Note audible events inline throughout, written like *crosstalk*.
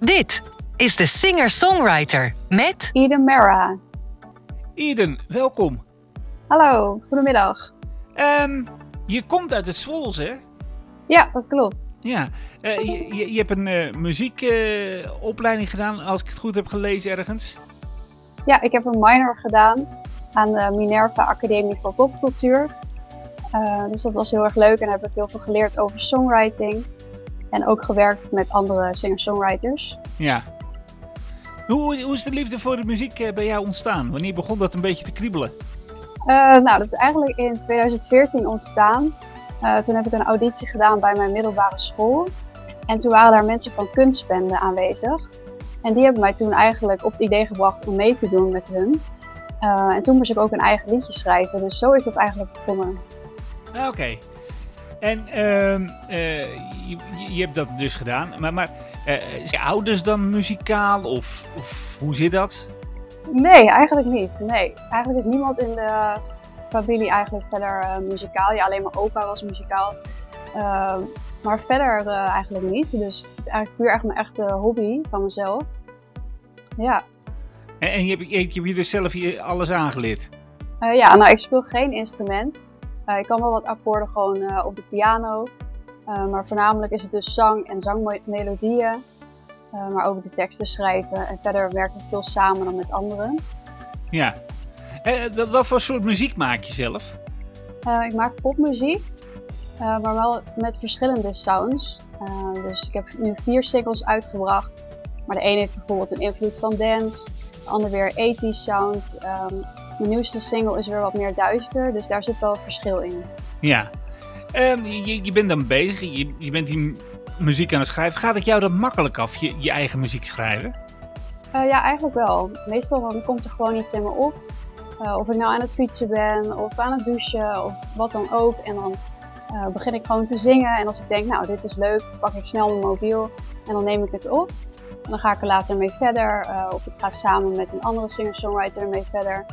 Dit is de singer-songwriter met Eden Mara. Eden, welkom. Hallo, goedemiddag. Ehm, je komt uit het Zwols, hè? Ja, dat klopt. Ja. Eh, je, je, je hebt een eh, muziekopleiding gedaan, als ik het goed heb gelezen ergens. Ja, ik heb een minor gedaan aan de Minerva Academie voor Popcultuur. Eh, dus dat was heel erg leuk en heb ik heel veel geleerd over songwriting. En ook gewerkt met andere singer-songwriters. Ja. Hoe, hoe is de liefde voor de muziek eh, bij jou ontstaan? Wanneer begon dat een beetje te kriebelen? Eh, nou, dat is eigenlijk in 2014 ontstaan. Eh, toen heb ik een auditie gedaan bij mijn middelbare school. En toen waren daar mensen van kunstbenden aanwezig. En die hebben mij toen eigenlijk op het idee gebracht om mee te doen met hun. En toen moest ik ook een eigen liedje schrijven. Dus zo is dat eigenlijk begonnen. Ah, Oké. En ehm, eh, je, je- je hebt dat dus gedaan. Maar, maar eh, zijn je ouders dan muzikaal? Of, of hoe zit dat? Nee, eigenlijk niet. Nee, eigenlijk is niemand in de familie eigenlijk verder eh, muzikaal. Ja, alleen mijn opa was muzikaal. Ehm, maar verder eigenlijk niet. Dus het is eigenlijk puur echt mijn echte hobby van mezelf. Ja. En, en je, hebt, je, hebt je dus zelf hier alles aangeleerd? Ja, nou ik speel geen instrument. Eh, ik kan wel wat akkoorden gewoon eh, op de piano. Eh, maar voornamelijk is het dus zang en zangmelodieën. Maar ook de teksten schrijven. En verder werken we veel samen dan met anderen. Ja. Eh, wat- voor soort muziek maak je zelf? Ik maak popmuziek, maar wel met verschillende sounds. Dus ik heb nu vier singles uitgebracht. Maar de ene heeft bijvoorbeeld een invloed van dance, de ander weer 80s sound. Ehm, mijn nieuwste single is weer wat meer duister, dus daar zit wel verschil in. Ja. Ehm, je, je bent dan bezig, je, je bent die muziek aan het schrijven. Gaat het jou dan makkelijk af, je, je eigen muziek schrijven? Eh, ja, eigenlijk wel. Meestal dan komt er gewoon iets in me op. Eh, of ik nou aan het fietsen ben, of aan het douchen, of wat dan ook. En dan eh, begin ik gewoon te zingen. En als ik denk, nou, dit is leuk, pak ik snel mijn mobiel en dan neem ik het op. En dan ga ik er later mee verder. of ik ga samen met een andere singer-songwriter ermee verder.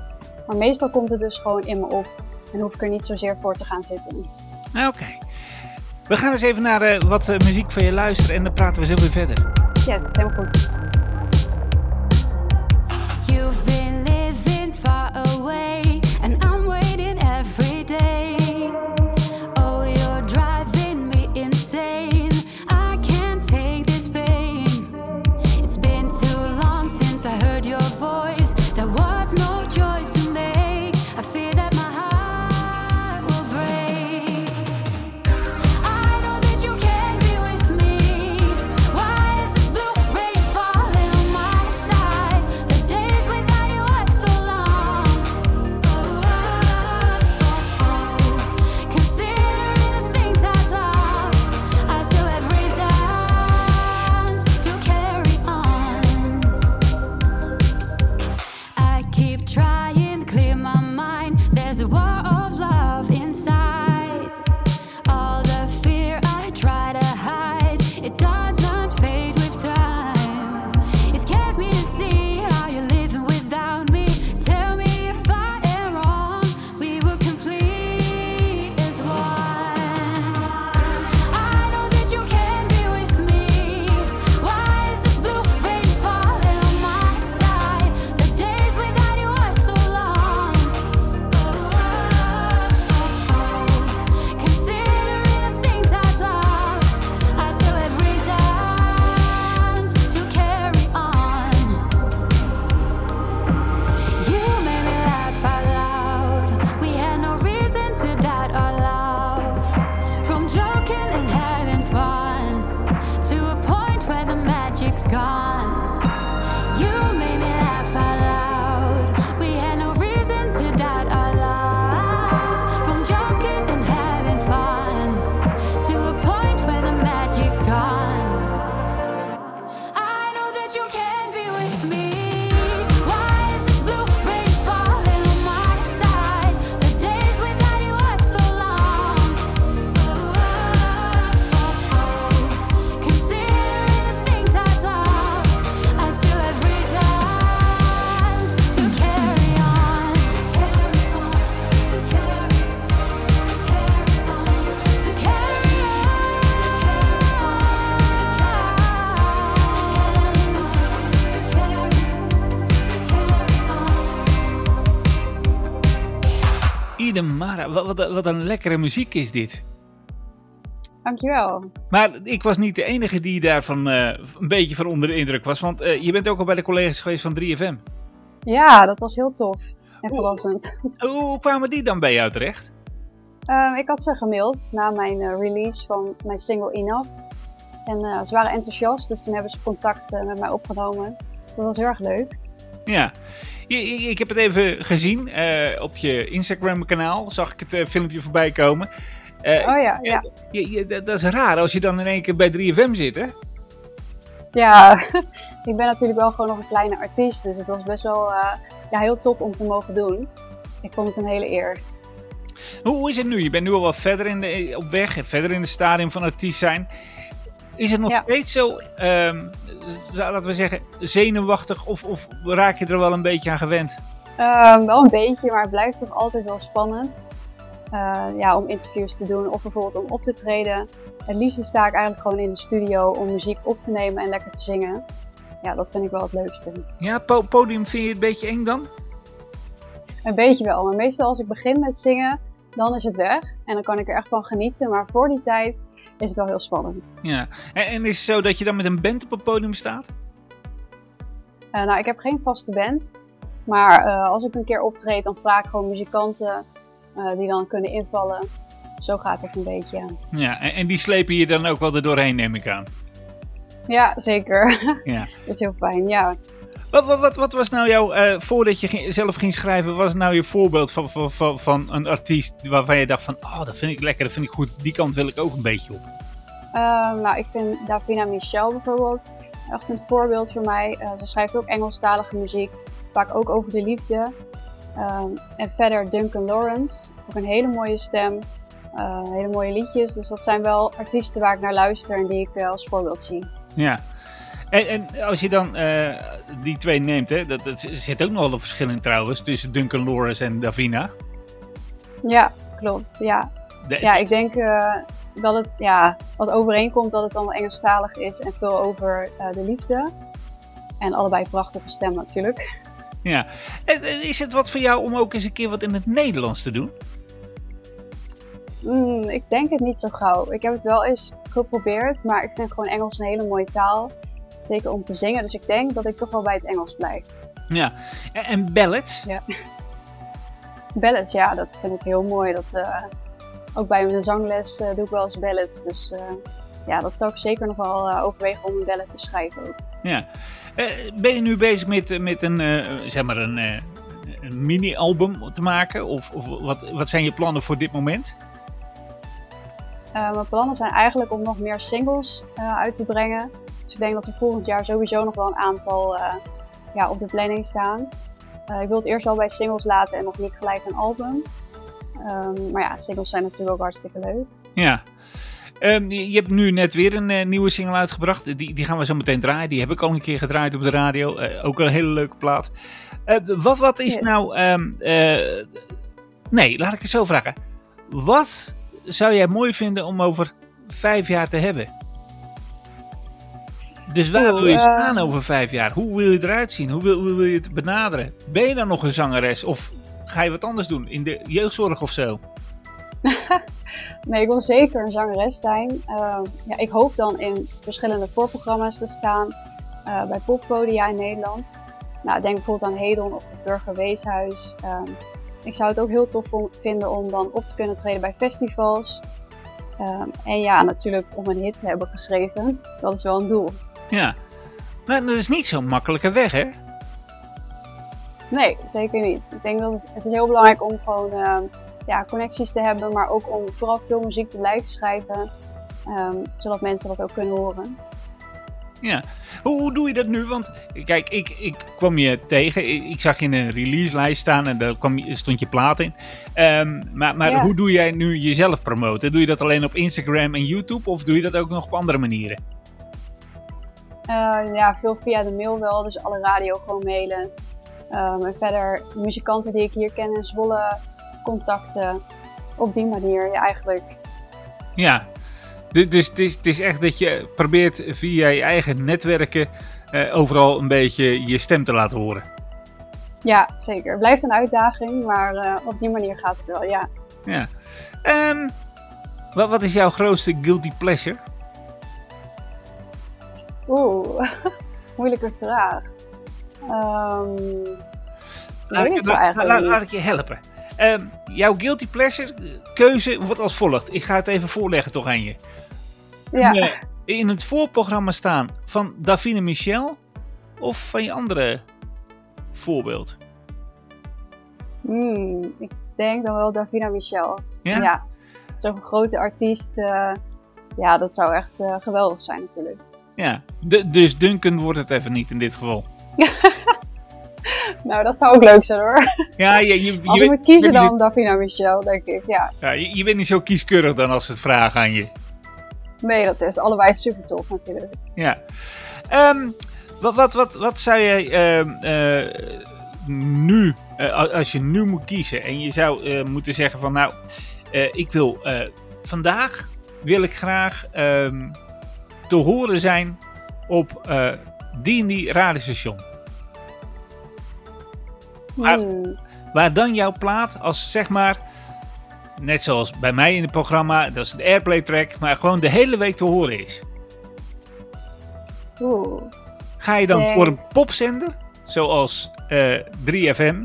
Maar meestal komt het dus gewoon in me op. En hoef ik er niet zozeer voor te gaan zitten. Oké. We gaan eens even naar eh, wat eh, muziek van je luisteren en dan praten we zo weer verder. Yes, helemaal goed. Mara, wat, wat, wat een lekkere muziek is dit. Dankjewel. Maar ik was niet de enige die daarvan eh, een beetje van onder de indruk was. Want eh, je bent ook al bij de collega's geweest van 3FM. Ja, dat was heel tof. En verrassend. *laughs* Hoe kwamen die dan bij jou terecht? Ehm, ik had ze gemaild na mijn eh, release van mijn single Enough. En ze waren enthousiast, dus toen hebben ze contact met mij opgenomen. Dus dat was heel erg leuk. Ja. Ik heb het even gezien eh, op je Instagram kanaal. Zag ik het eh, filmpje voorbij komen. Eh, Oh ja, ja. je- je- dat is raar als je dan in één keer bij 3FM zit, hè? Ja, *laughs* ik ben natuurlijk wel gewoon nog een kleine artiest, dus het was best wel ja, heel top om te mogen doen. Ik vond het een hele eer. Hoe, hoe is het nu? Je bent nu al wat verder in de, op weg, verder in het stadium van artiest zijn. Is het nog Ja. steeds zo, ehm, laten we zeggen, zenuwachtig of, of raak je er wel een beetje aan gewend? Ehm, wel een beetje, maar het blijft toch altijd wel spannend. Eh, ja, om interviews te doen of bijvoorbeeld om op te treden. Het liefste sta ik eigenlijk gewoon in de studio om muziek op te nemen en lekker te zingen. Ja, dat vind ik wel het leukste. Ja, po- podium vind je het een beetje eng dan? Een beetje wel, maar meestal als ik begin met zingen, dan is het weg. En dan kan ik er echt van genieten, maar voor die tijd is het wel heel spannend. Ja. En, en is het zo dat je dan met een band op het podium staat? Eh, nou, ik heb geen vaste band. Maar eh, als ik een keer optreed, dan vraag ik gewoon muzikanten eh, die dan kunnen invallen. Zo gaat het een beetje. Ja, en, en die slepen je dan ook wel er doorheen, neem ik aan. Ja, zeker. Ja. *laughs* dat is heel fijn, ja. Wat, wat, wat, wat was nou jouw, eh, voordat je ging- zelf ging schrijven, was nou je voorbeeld van, van, van, van een artiest waarvan je dacht van, oh, dat vind ik lekker, dat vind ik goed, die kant wil ik ook een beetje op. Ehm, nou, ik vind Davina Michel bijvoorbeeld echt een voorbeeld voor mij. Eh, ze schrijft ook Engelstalige muziek, vaak ook over de liefde. Ehm, en verder Duncan Lawrence, ook een hele mooie stem, eh, hele mooie liedjes. Dus dat zijn wel artiesten waar ik naar luister en die ik als voorbeeld zie. Ja. En, en als je dan eh, die twee neemt, hè, dat, dat er zit ook nog wel een verschil in trouwens, tussen Duncan Lawrence en Davina. Ja, klopt. Ja, De- ja ik denk eh, dat het ja, wat overeenkomt dat het dan wel Engelstalig is en veel over eh, de liefde. En allebei prachtige stem natuurlijk. ja. Is het wat voor jou om ook eens een keer wat in het Nederlands te doen? Mm, ik denk het niet zo gauw. Ik heb het wel eens geprobeerd, maar ik vind gewoon Engels een hele mooie taal. Zeker om te zingen, dus ik denk dat ik toch wel bij het Engels blijf. Ja. En, en ballads? Ballads, ja, dat vind ik heel mooi. Dat, eh, ook bij mijn zangles eh, doe ik wel eens ballads. Dus eh, ja, dat zou ik zeker nog wel overwegen om een ballad te schrijven ook. Ja. Ben je nu bezig met, met een, zeg maar een, een mini-album te maken? Of, of wat, wat zijn je plannen voor dit moment? Mijn plannen zijn eigenlijk om nog meer singles uit te brengen. Dus ik denk dat er volgend jaar sowieso nog wel een aantal eh, ja, op de planning staan. Eh, ik wil het eerst wel bij singles laten en nog niet gelijk een album. Ehm, maar ja, singles zijn natuurlijk ook hartstikke leuk. Ja. Ehm, je hebt nu net weer een eh, nieuwe single uitgebracht. Die, die gaan we zo meteen draaien. Die heb ik al een keer gedraaid op de radio. Ook een hele leuke plaat. Wat, wat is Yes. nou... ehm, eh, nee, laat ik het zo vragen. Wat zou jij mooi vinden om over vijf jaar te hebben? Dus waar Oeh, wil je eh, staan over vijf jaar? Hoe wil je eruit zien? Hoe wil, hoe wil je het benaderen? Ben je dan nog een zangeres? Of ga je wat anders doen? In de jeugdzorg of zo? *laughs* Nee, ik wil zeker een zangeres zijn. Ehm, ja, ik hoop dan in verschillende voorprogramma's te staan. eh, bij poppodia in Nederland. Nou, denk bijvoorbeeld aan Hedon of het Burger Weeshuis. Ehm, ik zou het ook heel tof vinden om dan op te kunnen treden bij festivals. Ehm, en ja, natuurlijk om een hit te hebben geschreven. Dat is wel een doel. Ja. Nou, dat is niet zo'n makkelijke weg, hè? Nee, zeker niet. Ik denk dat het, het is heel belangrijk om gewoon ehm, ja, connecties te hebben, maar ook om vooral veel muziek te blijven schrijven. ehm, zodat mensen dat ook kunnen horen. Ja. Hoe, hoe doe je dat nu? Want kijk, ik, ik kwam je tegen. Ik, ik zag je in een release-lijst staan en daar kwam, stond je plaat in. Ehm, maar maar Ja. hoe doe jij nu jezelf promoten? Doe je dat alleen op Instagram en YouTube of doe je dat ook nog op andere manieren? Eh, ja, veel via de mail wel, dus alle radio gewoon mailen. Ehm, en verder muzikanten die ik hier ken in Zwolle, contacten. Op die manier, ja, eigenlijk. Ja. Du- Dus het is, het is echt dat je probeert via je eigen netwerken eh, overal een beetje je stem te laten horen. Ja, zeker. Het blijft een uitdaging, maar eh, op die manier gaat het wel, ja. Ja. Ehm, wat, wat is jouw grootste guilty pleasure? Oeh, *laughs* moeilijke vraag. Ik weet het zo laat, eigenlijk laat- laat ik je helpen. Ehm, jouw guilty pleasure eh, keuze wordt als volgt. Ik ga het even voorleggen toch aan je. Ja. Eh, in het voorprogramma staan van Davine Michel of van je andere voorbeeld? Hmm, ik denk dan wel Davina Michel. Ja? Ja. Zo'n grote artiest. eh, ja, dat zou echt geweldig zijn natuurlijk. Ja, dus Duncan wordt het even niet in dit geval. *laughs* Nou, dat zou ook leuk zijn hoor. Ja, je, je, je, Als je moet kiezen dan Davina Michel, denk ik. Ja. ja, je, je bent niet zo kieskeurig dan als ze het vragen aan je. Nee, dat is allebei super tof natuurlijk. Ja. Ehm, wat, wat, wat, wat zou jij ehm, eh, nu, eh, als je nu moet kiezen en je zou eh, moeten zeggen van nou, ik wil vandaag wil ik graag ehm, te horen zijn op eh, die en die radiostation. Waar dan jouw plaat als zeg maar, net zoals bij mij in het programma, dat is een airplay track, maar gewoon de hele week te horen is. Oeh. Ga je dan Nee. voor een popzender, zoals eh 3FM?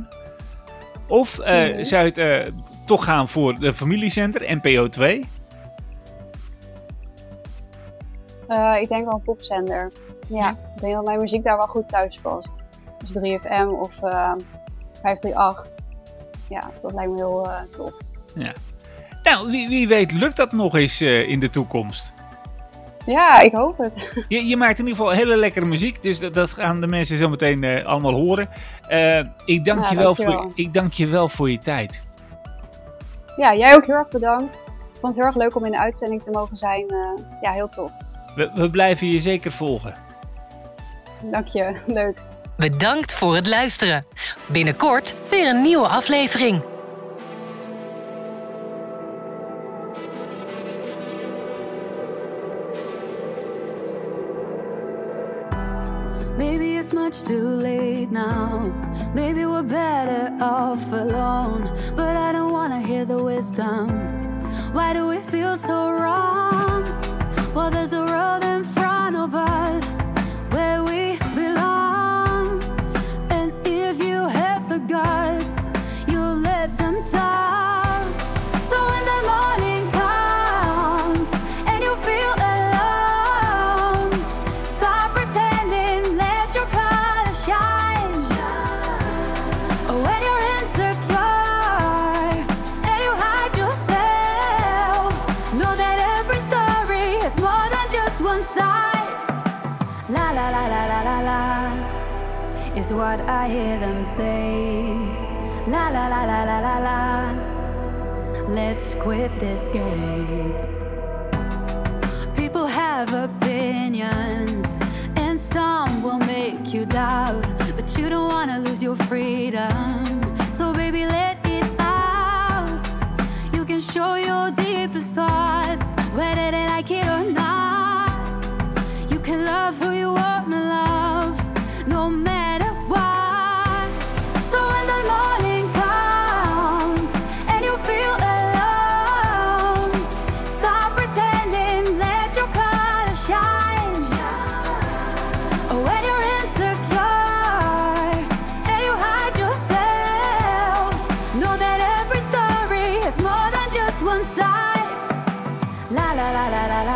Of eh, Nee. zou je het toch gaan voor de familiezender, NPO 2? Eh, ik denk wel een popzender. Ja, ik denk dat mijn muziek daar wel goed thuis past. Dus 3FM of eh 538. Ja, dat lijkt me heel eh, tof. Nou, wie, wie weet lukt dat nog eens in de toekomst. Ja, ik hoop het. *laughs* Je, je maakt in ieder geval hele lekkere muziek, dus dat, dat gaan de mensen zo meteen allemaal horen. Ik, dank Ja, je wel voor, ik dank je wel voor je tijd. Ja, jij ook heel erg bedankt. Ik vond het heel erg leuk om in de uitzending te mogen zijn. Ja, heel tof. We, we blijven je zeker volgen. Dank je. Leuk. Bedankt voor het luisteren. Binnenkort weer een nieuwe aflevering. Maybe it's much too late now. Maybe we're better off alone. But I don't wanna hear the wisdom. Why do we feel so wrong? Is what I hear them say. La la la la la la la. Let's quit this game. People have opinions, and some will make you doubt. But you don't wanna lose your freedom.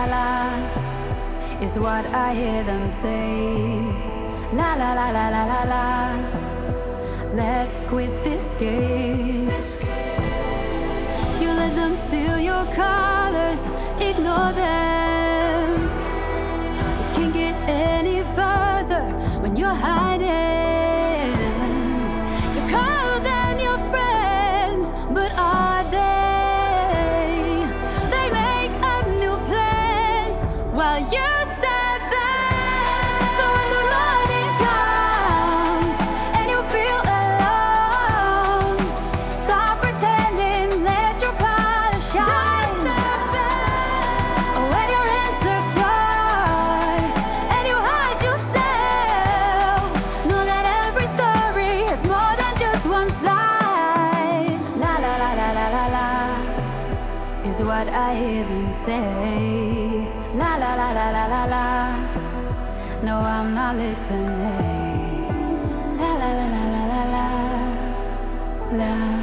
La is what I hear them say. La la la la la la la. Let's quit this game. You let them steal your colors, ignore them. You can't get any further when you're hiding. What I hear them say. La la la la la la la. No, I'm not listening. La la la la la la la. La la la la la la.